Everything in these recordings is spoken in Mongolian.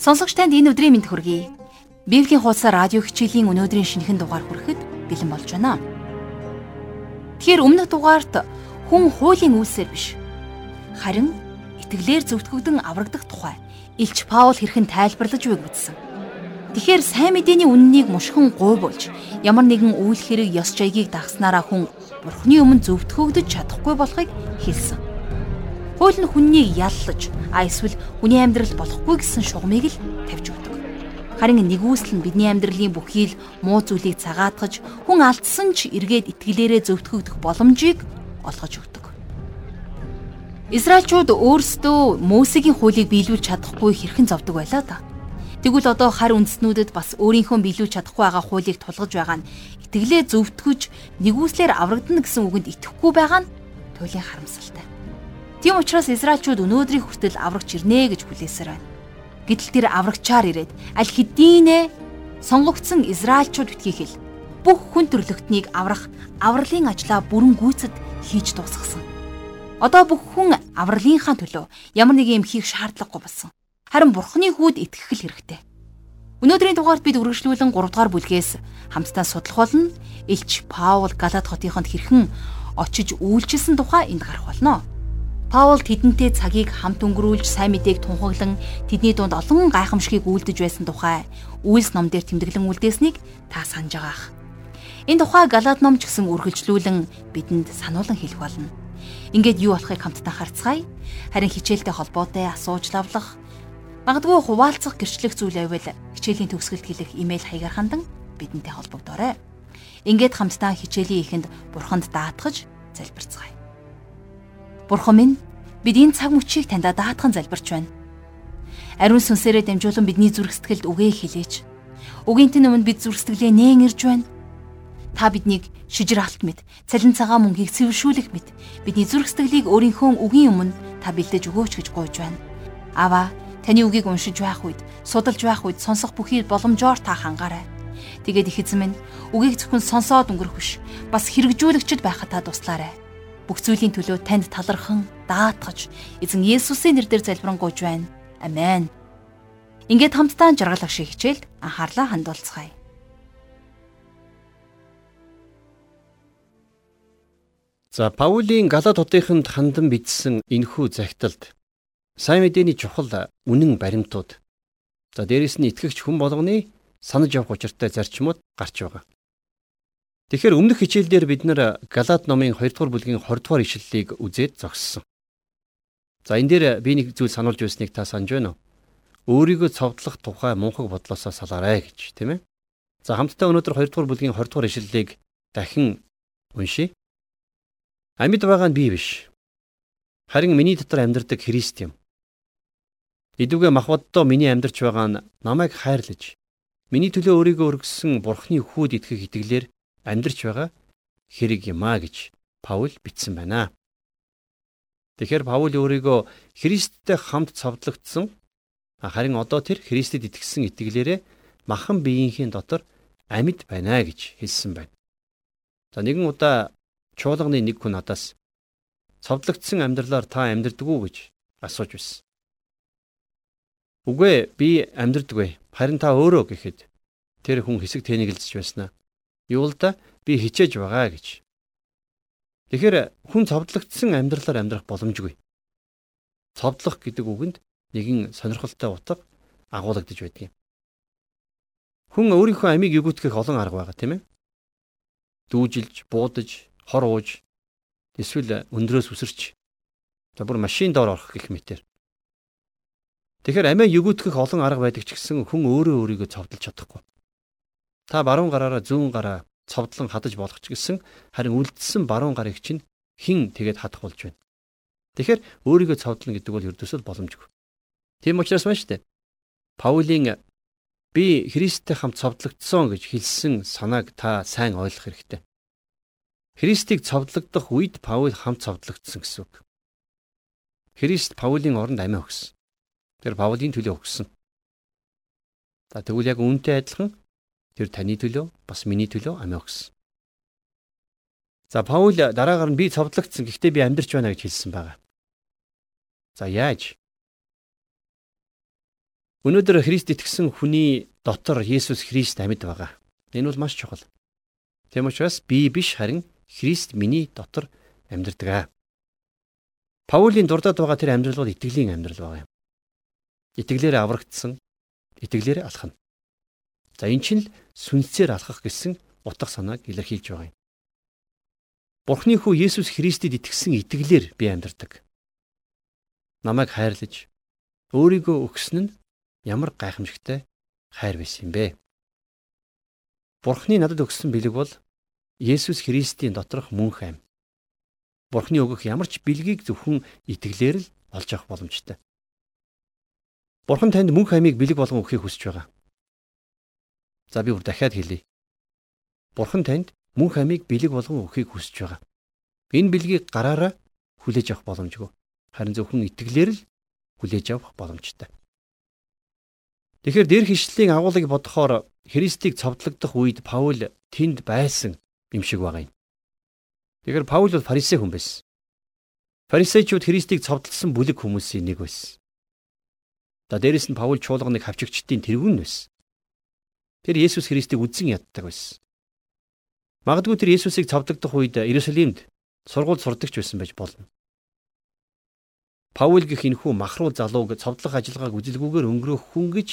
Сонсогч танд энэ өдрийн мэнд хүргэе. Библийн хуудасаар радио хичээлийн өнөөдрийн шинэхэн дугаар хүрэхэд бэлэн болж байна. Тэгэхээр өмнөх дугаарт хүн хуулийн үйлсээр биш харин итгэлээр зөвтгөгдөн аврагдах тухай Илч Паул хэрхэн тайлбарлаж байг үзсэн. Тэгэхээр сайн мэдээний үннийг мушхан гуйвуулж ямар нэгэн үйл хэрэг ёс жайгийг дагснараа хүн Бурхны өмнө зөвтгөгдөж чадахгүй болохыг хэлсэн. Хууль нь хүннийг яллаж, а эсвэл хүний амьдрал болохгүй гэсэн шугамыг л тавьж өгдөг. Харин нэгүсэл нь бидний амьдралын бүхий л муу зүйлийг цагаатгаж, хүн алдсан ч эргээд итгэлээрээ зөвтгөгдөх боломжийг олгож өгдөг. Израильчууд өөрсдөө Мосегийн хуулийг биелүүлж чадахгүй хэрхэн зовдөг байлаа да. Тэгвэл одоо хар үндэснүүдэд бас өөрийнхөө биелүүлж чадахгүй байгаа хуулийг тулгаж байгаа нь итгэлээ зөвтгөж нэгүслэр аврагдана гэсэн үгэнд итгэхгүй байгаа нь туйлын харамсалтай. Тийм учраас Израильчууд өнөөдрийн хүртэл аврагч ирнэ гэж хүлээсээр байна. Гэтэл тэр аврагчаар ирээд аль хэдийнэ сонгогдсон Израильчууд битгий хэл бүх хүн төрлөختнийг аврах авралын ажлаа бүрэн гүйцэд хийж дуусгасан. Одоо бүх хүн авралынхаа төлөө ямар нэг юм хийх шаардлагагүй болсон. Харин Бурхны хүүд итгэх хэрэгтэй. Өнөөдрийн дугаард бид үргэлжлүүлэн 3 дугаар бүлгээс хамтдаа судлах болно. Илч Паул Галат хотынд хэрхэн очиж үйлчилсэн тухай энд гарах болно. Паул тэдэнтэй цагийг хамт өнгөрүүлж сайн мэдээг тунхаглан тэдний дунд олон гайхамшигыг үлдэж байсан тухай Үйлс ном дээр тэмдэглэн үлдээснийг та санаж байгаах. Энэ тухай Галаад ном ч гэсэн үргэлжлүүлэн бидэнд сануулan хэлэх болно. Ингээд юу болохыг хамтдаа харцгаая. Харин хичээлтэй холбоотой асууж лавлах магадгүй хуваалцах гэрчлэх зүйл байвал хичээлийн төгсгөлд хэлэх имэйл хаягаар хандан бидэнтэй холбогдоорой. Ингээд хамтдаа хичээлийн эхэнд бурханд даатгаж залбирцгаая. Бурхан минь бид энэ цаг мөчийг таньда даатхан залбирч байна. Ариун сүнсээрээ дамжуулан бидний зүрх сэтгэлд үгээ хэлээч. Үгийнтэн өмнө бид зүрх сэтгэлээ нээн ирж байна. Та биднийг шижир алт мэд, цалин цагаан мөнхийг цэвэршүүлэх мэд бидний зүрх сэтгэлийг өөрийнхөө үгийн өмнө та бэлдэж өгөөч гэж гуйж байна. Аваа, таны үгийг уншиж байх үед, судалж байх үед сонсох бүхий боломжоор та хангаарай. Тэгээд их эзэн минь үгийг зөвхөн сонсоод өнгөрөх биш, бас хэрэгжүүлэгчд байхад та туслаарай бүх зүйлийн төлөө танд талархан даатгаж эзэн Есүсийн нэрээр залбирanгуйж байна. Амен. Ингээд хамтдаа жаргал ах шиг хичээлд анхаарлаа хандуулцгаая. За Паулийн Галат хотынд хандан бичсэн энхүү загталд сайн мэдээний чухал үнэн баримтууд за дээрэс нь итгэгч хүн болгоны санаж явах учиртай зарчмууд гарч байгаа. Тэгэхээр өмнөх хичээлдээр бид нар Галаат номын 2 дугаар бүлгийн 20 дугаар ишлэлийг үзээд зогссон. За энэ дээр би нэг зүйл сануулж байсныг та санаж байна уу? Өөрийгөө цовдлох тухай мунхаг бодлосоо салаарай гэж, тийм ээ. За хамтдаа өнөөдөр 2 дугаар бүлгийн 20 дугаар ишлэлийг дахин уншийе. Амьд байгаа нь би биш. Харин миний дотор амьдардаг Христ юм. Идүгэ махбоддоо миний амьдарч байгаа нь намайг хайрлаж, миний төлөө өөрийгөө өргөссөн Бурхны хүүд итгэх итгэлээр амьдарч байгаа хэрэг юм а гэж Паул бичсэн байна. Тэгэхээр Паул өөрийгөө Христтэй хамт цовдлогдсон харин одоо тэр Христэд итгэсэн итгэлээрээ махан биеийнхээ дотор амьд байна гэж хэлсэн байна. За нэгэн удаа чуулганы нэг хүн надаас цовдлогдсон амьдралаар та амьдрдаг уу гэж асууж байсан. Үгүй би амьдрдаггүй. Харин та өөрөө гэхэд тэр хүн хэсэг тэнэгэлзэж байснаа юулда би хичээж байгаа гэж. Тэгэхээр хүн цовдлогдсон амьдралаар амьдрах боломжгүй. Цовдлох гэдэг үгэнд нэгэн сонирхолтой утга агуулгадж байдаг юм. Хүн өөрийнхөө амийг өгөөтгэх олон арга байгаа тийм ээ. Дүүжилж, буудаж, хор ууж, эсвэл өндрөөс үсэрч. За бүр машин доор орох гэх мэтэр. Тэгэхээр амиа өгөөтгэх олон арга байдаг ч гэсэн хүн өөрөө өөрийгөө цовдлж чадахгүй. Та баруун гараараа зүүн гараа цовдлон хадаж болох ч гэсэн харин үлдсэн баруун гарыг чинь хэн тэгээд хадах болж байна. Тэгэхээр өөрийгөө цовдлон гэдэг бол ердөөсөө боломжгүй. Тийм учраас шүү дээ. Паулийн би Христтэй хамт цовдлогдсон гэж хэлсэн санааг та сайн ойлгох хэрэгтэй. Христийг цовдлогдох үед Паул хамт цовдлогдсон гэсэн үг. Христ Паулийн оронд амиа өгсөн. Тэр Паулийн төлөө өгсөн. За тэгвэл яг үүнтэй адилхан тэр таны төлөө бас миний төлөө амиа өгсөн. За Паул дараагаар нь би цовдлогдсон гэхдээ би амьдарч байна гэж хэлсэн байгаа. За яаж? Өнөөдөр Христ итгэсэн хүний дотор Есүс Христ амьд байгаа. Энэ бол маш чухал. Тэм учраас би биш харин Христ миний дотор амьдардаг. Паулийн дурдаад байгаа тэр амьдрал бол итгэлийн амьдрал байгаа юм. Итгэлээр аврагдсан, итгэлээр алхна. За эн чинь л сүнсээр алхах гэсэн утга санааг илэрхийлж байгаа юм. Бурхны хүү Есүс Христэд итгэсэн итгэлээр би амьдардаг. Намайг хайрлаж өөрийгөө өгсөн нь ямар гайхамшигтай хайр байсан юм бэ? Бурхны надад өгсөн бэлэг бол Есүс Христийн доторх мөнх ам. Бурхны өгөх ямар ч бэлгийг зөвхөн итгэлээр л олж авах боломжтой. Бурхан танд мөнх амийг бэлэг болгон өгөхийг хүсэж байгаа. За би бүр дахиад хэлье. Бурхан танд мөнх амийг бэлэг болгон өгөхийг хүсэж байгаа. Энэ бэлгийг гараараа хүлээж авах боломжгүй. Харин зөвхөн итгэлээр л хүлээж авах боломжтой. Тэгэхээр дээрх ишлэлийн агуулгыг бодохоор Христийг цовдлогдох үед Паул тэнд байсан юм шиг байгаа юм. Тэгэхээр Паул бол фарисей хүн байсан. Фарисеучуд Христийг цовдлсон бүлэг хүмүүсийн нэг байсан. За дээрэс нь Паул чуулганыг хавчигчдын тэргүүн байсан. Тэр Есүс Христийг үдсэн яддаг байсан. Магадгүй тэр Есүсийг цовдлогдох үед Иерусалимд сургууль сурдагч байсан байж болно. Паул гэх энхүү махруул залууг цовдлох ажиллагааг үжилгүүгээр өнгөрөөх хүн гэж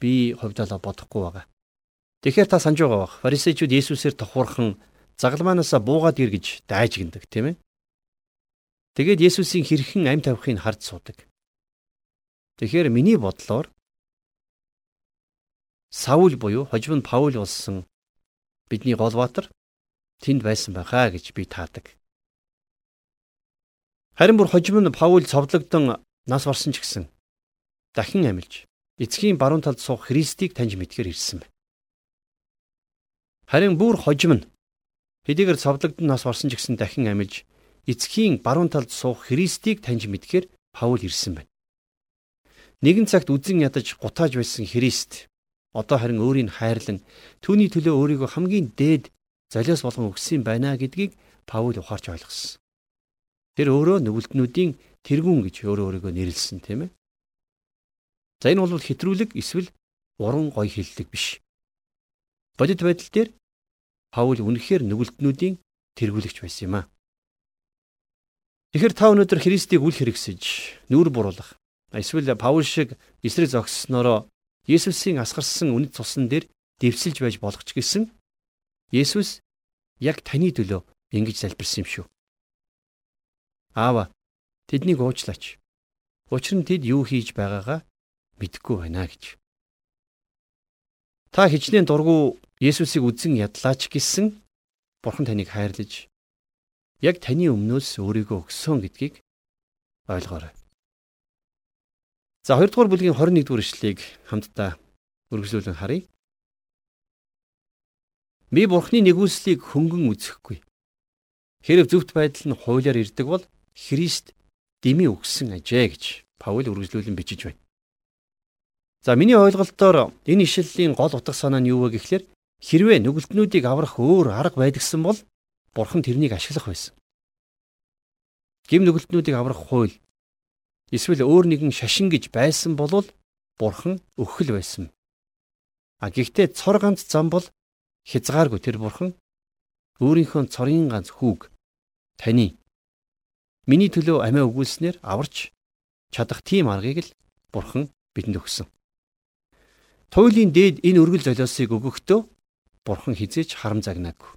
би хувьдаа бодохгүй байгаа. Тэгэхээр та санаж байгаа бах. Фарисеучуд Есүсээр тохуурхан загалмаанаасаа буугаад ир гэж дайж гиндэг, тийм ээ. Тэгээд Есүсийн хэрхэн амь тавихыг харж суудаг. Тэгэхээр миний бодлоор Саул буюу хожим нь Паул болсон бидний гол баатар тэнд байсан байхаа гэж би таадаг. Харин бүр хожим нь Паул цовдлогдсон нас барсан ч гэсэн дахин амилж эцгийн баруун талд суух Христийг таньж мэдгээр ирсэн байна. Харин бүр хожим нь хэдийгээр цовдлогдсон нас барсан ч гэсэн дахин амилж эцгийн баруун талд суух Христийг таньж мэдгээр Паул ирсэн байна. Нэгэн цагт үзэн ядаж гутааж байсан Христ одоо харин өөрийг хайрлан түүний төлөө өөрийгөө хамгийн дээд золиос болгон өгсөн байна гэдгийг Паул ухаарч ойлгосон. Тэр өөрөө нүгэлтнүүдийн тэргүүн гэж өөрөө өөрийгөө нэрлсэн тийм ээ. За энэ бол хэтрүүлэг эсвэл уран гой хиллэг биш. Бодит байдал дээр Паул үнэхээр нүгэлтнүүдийн тэргүүлэгч байсан юм аа. Тэгэхээр та өнөөдөр Христийг үл хэрэгсэж, нүур буруулах, эсвэл Паул шиг эсрэг зогссноороо Есүсийн асгарсан үнэт цусан дээр дэвсэлж байж болох ч гэсэн Есүс яг таны төлөө ингэж залбирсан юм шүү. Аава тэднийг уучлаач. Учир нь тэд юу хийж байгаагаа мэдэхгүй байна гэж. Та хичнээн дургу Есүсийг үзэн ядлаач гэсэн Бурхан таныг хайрлаж яг таны өмнөөс өөрийгөө өгсөн гэдгийг ойлгоорой. За 2 дугаар бүлгийн 21 дугаар ишлэгийг хамтдаа үргэлжлүүлэн харъя. Би Бурхны нэгүслийг хөнгөн үзэхгүй. Хэрэг зөвхт байдал нь хуулиар ирдэг бол Христ дими өгсөн ажээ гэж Паул үргэлжлүүлэн бичиж байна. За миний ойлголтоор энэ ишлэлийн гол утга санаа нь юу вэ гэхлээр хэрвээ нүгэлтнүүдийг аврах өөр арга байдгсан бол бурхан тэрнийг ашиглах байсан. Гим нүгэлтнүүдийг аврах хууль эсвэл өөр нэгэн шашин гэж байсан бол бурхан өгөх л байсан. А гэхдээ цор ганц зам бол хязгааргүй тэр бурхан өөрийнхөө цорын ганц хүүг таны Миний төлөө амиа өгүүлснээр аварч чадах тийм аргыг л Бурхан бидэнд өгсөн. Туйлын дээд энэ өргөл золиосыг өгөхдөө Бурхан хизээч харам загнаагүй.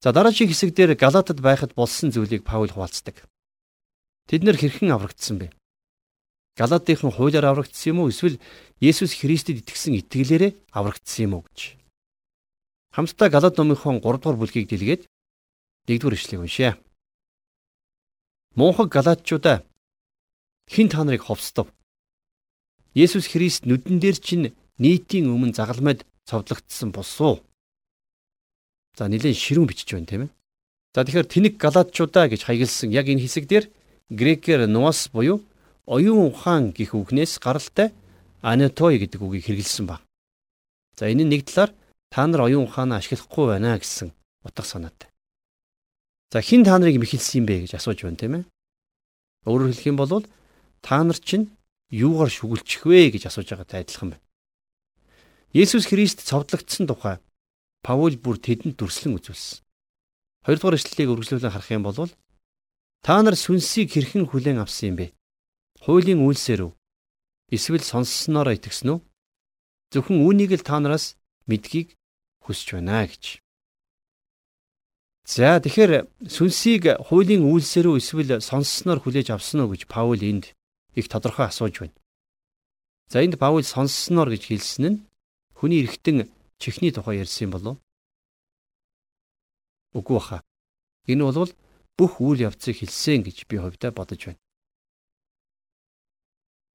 За дараагийн хэсэг дээр Галатад байхад болсон зүйлийг Паул хуваалцдаг. Тэд нэр хэрхэн аврагдсан бэ? Галатынхан хуулиар аврагдсан юм уу эсвэл Есүс Христэд итгэсэн итгэлээрээ аврагдсан юм уу гэж. Хамтдаа Галат номынхон 3 дугаар бүлгийг дэлгээд 1 дугаар ишлэгийг уншъя. Мунхаг галаатчуудаа хэн та нарыг ховсдов? Есүс Христ нүдэн дээр чинь нийтийн өмнө загалмайд цовдлогдсон босуу. За нэлээд ширүүн бичиж байна тийм ээ. За тэгэхээр тэнэг галаатчуудаа гэж хаягдсан яг энэ хэсэг дээр грекээр нуас буюу оюун ухаан гих үгнээс гаралтай анатoi гэдэг үгийг хэрэглэсэн ба. За энэ нь нэг талаар та нар оюун ухаанаа ашиглахгүй байна гэсэн утга санаатай. За хин та нарыг мэхэлсэн юм бэ гэж асууж байна тийм ээ. Өөрөөр хэлэх юм бол та нар чинь юугаар шүглчих вэ гэж асууж байгаатай адилхан байна. Есүс Христ цовдлогдсон тухай Паул бүр тэдэнд дүрслэн үзүүлсэн. Хоёрдугаар ишлэлийг үргэлжлүүлэн харах юм бол та нар сүнсийг хэрхэн хүлээн авсан юм бэ? Хуулийн үйлсээр үү? Эсвэл сонсснороо итгэсэн үү? Зөвхөн үүнийг л та нараас мэдгийг хүсэж байна гэж. За тэгэхээр сүнсийг хуулийн үйлсээр үү эсвэл сонссноор хүлээж авсан уу гэж Паул энд их тодорхой асууж байна. За энд Паул сонссноор гэж хэлсэн нь хүний эргэтэн чихний тухай ярьсан болов? Үгүй баха. Энэ бол бүх үйл явцыг хэлсэн гэж би хувьдаа бодож байна.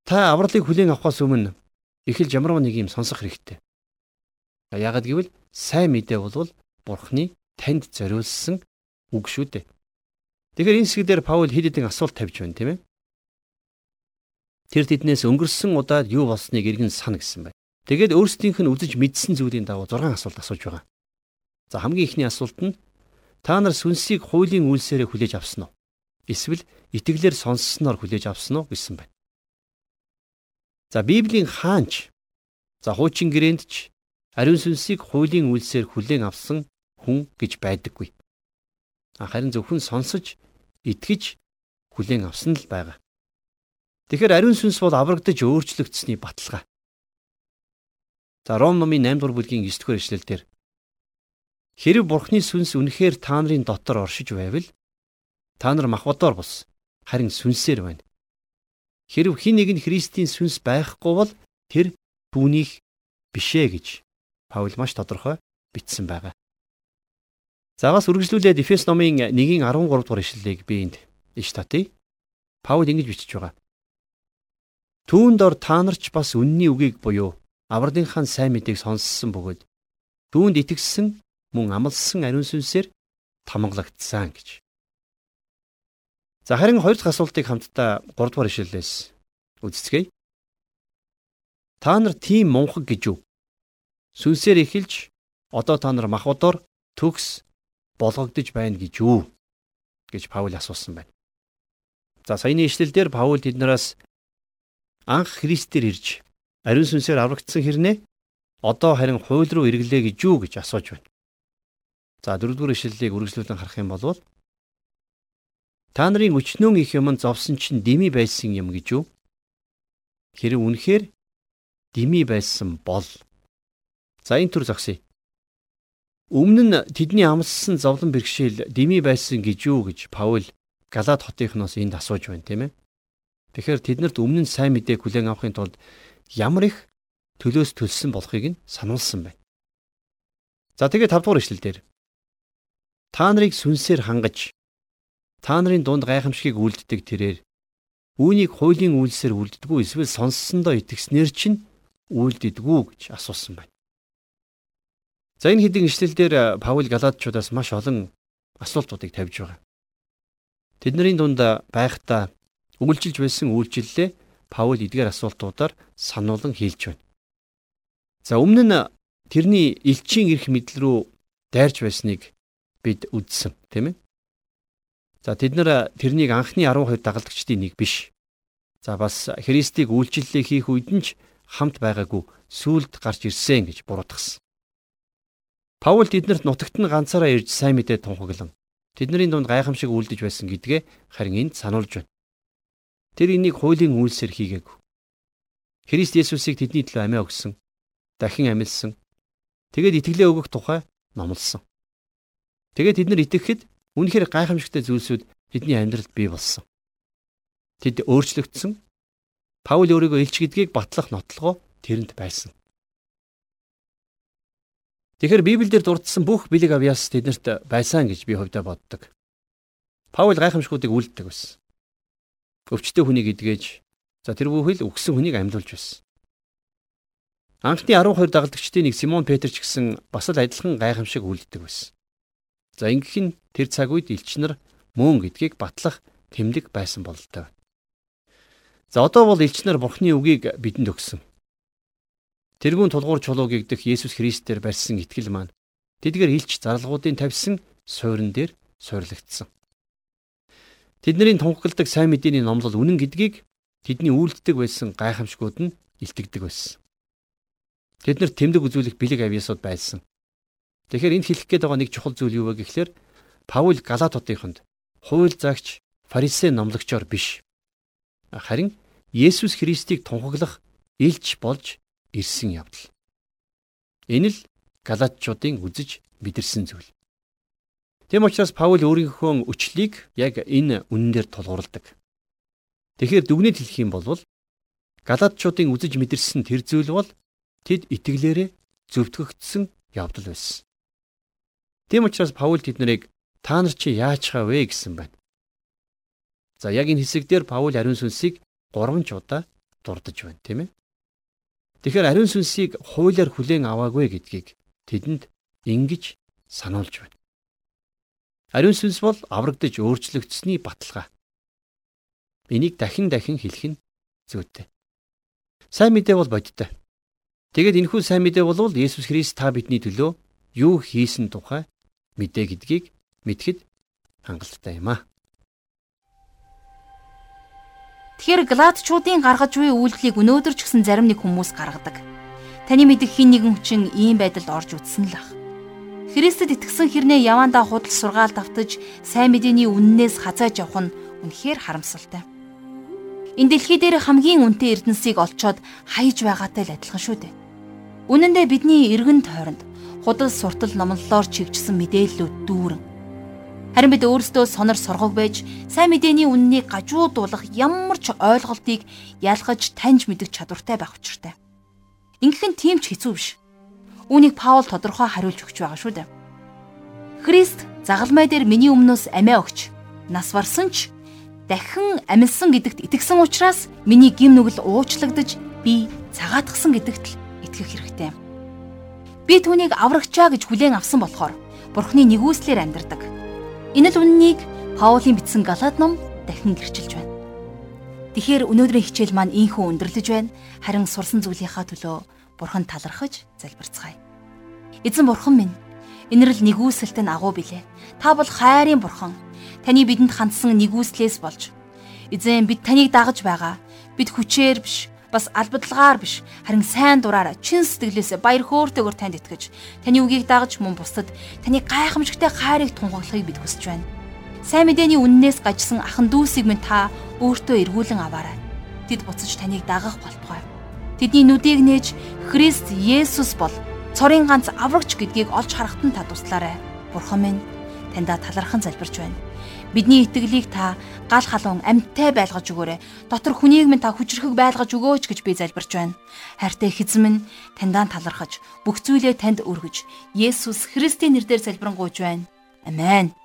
Та авралыг хүлээн авахаас өмнө эхэлж ямар нэг юм сонсох хэрэгтэй. Яагад гэвэл сайн мэдээ бол Бурхны танд зориулсан үг шүү дээ. Тэгэхээр энэ хэсгээр Паул хэд хэдэн асуулт тавьж байна тийм ээ. Тэр тэднээс өнгөрсөн удаад юу болсныг иргэн сана гэсэн байна. Тэгээд өөрсдийнх нь үзэж мэдсэн зүйлийн дагуу 6 асуулт асууж байгаа. За хамгийн ихний асуулт нь та нар сүнсийг хуулийн үйлсээрээ хүлээж авсан уу? Эсвэл итгэлээр сонссноор хүлээж авсан уу гэсэн байна. За Библийн хаанч за хуучин гэрээнд ч ариун сүнсийг хуулийн үйлсээр хүлээн авсан хүн гэж байдаггүй. Харин зөвхөн сонсож, итгэж хүлээн авсан л байгаа. Тэгэхээр ариун сүнс бол аврагдаж өөрчлөгдсөний баталгаа. За Ром номын 8 дугаар бүлгийн 9 дугаар эшлэлдэр Хэрэг Бурхны сүнс үнэхээр та нарын дотор оршиж байвал та нар махбодоор бус харин сүнсээр байна. Хэрв хин нэг нь Христийн сүнс байхгүй бол тэр түүнийх бишээ гэж Паул маш тодорхой бичсэн байгаа. За бас үргэлжлүүлээд Эфес номын 1-ийн 13 дугаар ишлэлийг би энд иш татъя. Паул ингэж бичиж байгаа. Түүнд ор та нарч бас үнний үгийг буюу авралынхаа сайн мэдээг сонссон бөгөөд түүнд итгэсэн мөн амлсан ариун сүнсээр тамгалагдсан гэж. За харин хоёр дахь асуултыг хамтдаа 3 дугаар ишлэлээс үздэцгээе. Та нар тийм мунхаг гэж юу? Сүнсээр эхэлж одоо та нар махбодоор төгс болгогдож байна гэж юу гэж Паул асуусан байна. За саяны ишлэлдэр Паул тэднээс анх Христээр ирж ариун сүнсээр аврагдсан хэрнээ одоо харин хууль руу эргэлээ гэж юу гэж асууж байна. За дөрөвдүгээр ишлэлийг үргэлжлүүлэн харах юм бол та нарын өчнөн их юм зовсон чинь дими байсан юм гэж юу? Хэрэг үнэхээр дими байсан бол за энэ төр зогсъё. Өмнө нь тэдний амссан зовлон бэрхшээл дими байсан гэж юу гэж Паул Галаад хотынхноос энд асууж байна тийм ээ. Тэгэхээр тэднэрт өмнө нь сайн мэдээг хүлээн авахын тулд ямар их төлөөс төлсөн болохыг нь сануулсан байна. За тэгээд 5 дугаар ишлэл дээр та нарыг сүнсээр хангаж та нарын дунд гайхамшигыг үлддэг тэрээр үүнийг хуулийн үйлсээр үлддэггүй эсвэл сонссондоо итгэснээр чинь үлддэггүй гэж асуусан байна. За энэ хэдийн ишлэлдэр э, Паул Галаадчуудаас маш олон асуултуудыг тавьж байгаа. Тэдний дунд байхдаа өгүүлжилж байсан үйлчлэлээ Паул эдгээр асуултуудаар сануулan хийлж байна. За өмнө нь тэрний элчийн эрх мэдэл рүү дайрч байсныг бид үздсэн, тийм ээ. За тэд нар тэрнийг анхны 12 дагалдагчдын нэг биш. За бас Христийг үйлчлэлээ хийх үед нь ч хамт байгаагүй сүулт гарч ирсэн гэж буруутгасан. Паул тэднэрт нутагт нь ганцаараа ирж сайн мэдээ тунхаглан тэдний дунд гайхамшиг үлдэж байсан гэдгээ харин энд сануулж байна. Тэр энийг хуулийн үйлсээр хийгээгүй. Христ Есүсийг тэдний төлөө амиа өгсөн, дахин амилсан. Тэгээд итгэлээ өгөх тухай номлосон. Тэгээд тэд нар итгэхэд үнэхээр гайхамшигтай зүйлсүүд тэдний амьдралд бий болсон. Тэд өөрчлөгдсөн. Паул өөрийгөө элч гэдгийг батлах нотлогоо тэрэнд байсан. Тэгэхээр Библиэлд дурдсан бүх бэлэг авьяас тэднэрт байсан гэж би хувьдаа боддог. Паул гайхамшгуудыг үлддэг байсан. өвчтөе хүнийг эдгэж за тэр бүхэл үгсэн хүнийг амьлуулж байсан. Анхны 12 дагалдагчдын нэг Симон Петр ч гэсэн бас л адилхан гайхамшиг үлддэг байсан. За ингэх нь тэр цаг үед элч нар мөн гэдгийг батлах тэмдэг байсан бололтой. За одоо бол элч нар Бурхны үгийг бидэнд өгсөн. Тэрүүн тулгуур чулууг гэгдэх Есүс Христээр барьсан итгэл маань тэдгээр илч зарлагуудын тавьсан суурин дээр суйрлагдсан. Тэдний тунхагладаг сайн мэдээний номлол үнэн гэдгийг тэдний үйлддэг байсан гайхамшгууд нь илтгэдэг байсан. Тэд нар тэмдэг үзүүлэх бэлэг авьяасууд байсан. Тэгэхээр энд хэлэх гээд байгаа нэг чухал зүйл юу вэ гэхлээр Паул Галатотынд хууль загч фарисей номлогчоор биш. Харин Есүс Христийг тунхаглах илч болж ирсэн явдал. Энэ л галатчуудын үзэж мэдэрсэн зүйл. Тэм учраас Паул өөрийнхөө өчлийг яг энэ үнэн дээр тулгуурладаг. Тэгэхээр дүгнэлт хэлэх юм бол галатчуудын үзэж мэдэрсэн тэр зүйл бол тэд итгэлээрээ зөвтгөгдсөн явдал байсан. Тэм учраас Паул тэднийг та нар чи яаж хаа вэ гэсэн байна. За яг энэ хэсэг дээр Паул ариун сүнсийг 3 ч удаа дурдж байна, тийм ээ. Тэгэхээр ариун сүнсийг хуулиар хүлээн аваагүй гэдгийг тэдэнд ингэж сануулж байна. Ариун сүнс бол аврагдж өөрчлөгдсөний баталгаа. Энийг дахин дахин хэлэх нь зүйтэй. Сайн мэдээ бол бодтой. Тэгэд энэхүү сайн мэдээ бол Есүс Христ та бидний төлөө юу хийсэн тухай мэдээ гэдгийг мэдхэд хангалттай юм аа. Тэгэхээр гладчуудын гаргаж буй үйлдэлийг өнөөдөр ч гэсэн зарим нэг хүмүүс гаргадаг. Таны мэдих хин нэгэн хүчин ийм байдалд орж үтсэн л ах. Христэд итгэсэн хэрнээ явандаа худал сургаал давтаж сайн мэдээний үннээс хазааж явах нь үнэхээр харамсалтай. Энэ дэлхий дээр хамгийн үнэтэй эрдэнсийг олцоод хаяж байгаатай л адилхан шүү дээ. Үнэн дээр бидний эргэн тойронд худал суртал номлолоор чигжсэн мэдээллүүд дүүрэн Харин бид өөрсдөө сонор соргог байж сайн мэдээний үннийг гажуудуулах ямар ч ойлголтыг ялгаж таньж мэдэх чадвартай байх учиртай. Ингэх нь тийм ч хэцүү биш. Үүнийг Паул тодорхой хариулж өгч байгаа шүү дээ. Христ загалмай дээр миний өмнөөс амиа өгч нас барсан ч дахин амилсан гэдэгт итгэсэн учраас миний гим нүгэл уучлагдж би цагаатгсан гэдэгт л итгэх хэрэгтэй. Би түүнийг аврагчаа гэж хүлээн авсан болохоор Бурхны нэгүслэр амьдардаг Энэ л үннийг Паулийн бичсэн Галаад ном дахин гэрчилж байна. Тэгэхээр өнөөдрийн хичээл маань ийхүү өндөрлөж байна. Харин сурсан зүйлийнхаа төлөө Бурхан талархаж залбирцгаая. Эзэн Бурхан минь, энэрл нэгүсэлт нь агуу билээ. Та бол хайрын Бурхан. Таны бидэнд хандсан нэгүслээс болж эзэн бид таныг дагаж байгаа. Бид хүчээр биш, бас албадлагаар биш харин сайн дураараа чин сэтгэлээсээ баяр хөөртэйгээр танд итгэж таны үгийг дагаж мөн бусдад таны гайхамшигтай хайрыг тунгаглахыг бид хүсэж байна. Сайн мэдээний үннээс гажсан ахан дүүсийг минь та өөртөө эргүүлэн аваарай. Тэд буцаж таныг дагах болтугай. Тэдний нүдийг нээж Христ Есүс бол цорын ганц аврагч гэдгийг олж харахад нь та туслаарай. Бурхан минь таньда талархан залбирч байна. Бидний итгэлийг та гал халуун амьттай байлгаж өгөөрэй. Дотор хүнийг минь та хүчрхэг байлгаж өгөөч гэж би залбирч байна. Хайртай эзэн минь таньдаа талархаж бүх зүйлээ танд өргөж Есүс Христийн нэрээр залбирanгуйж байна. Амен.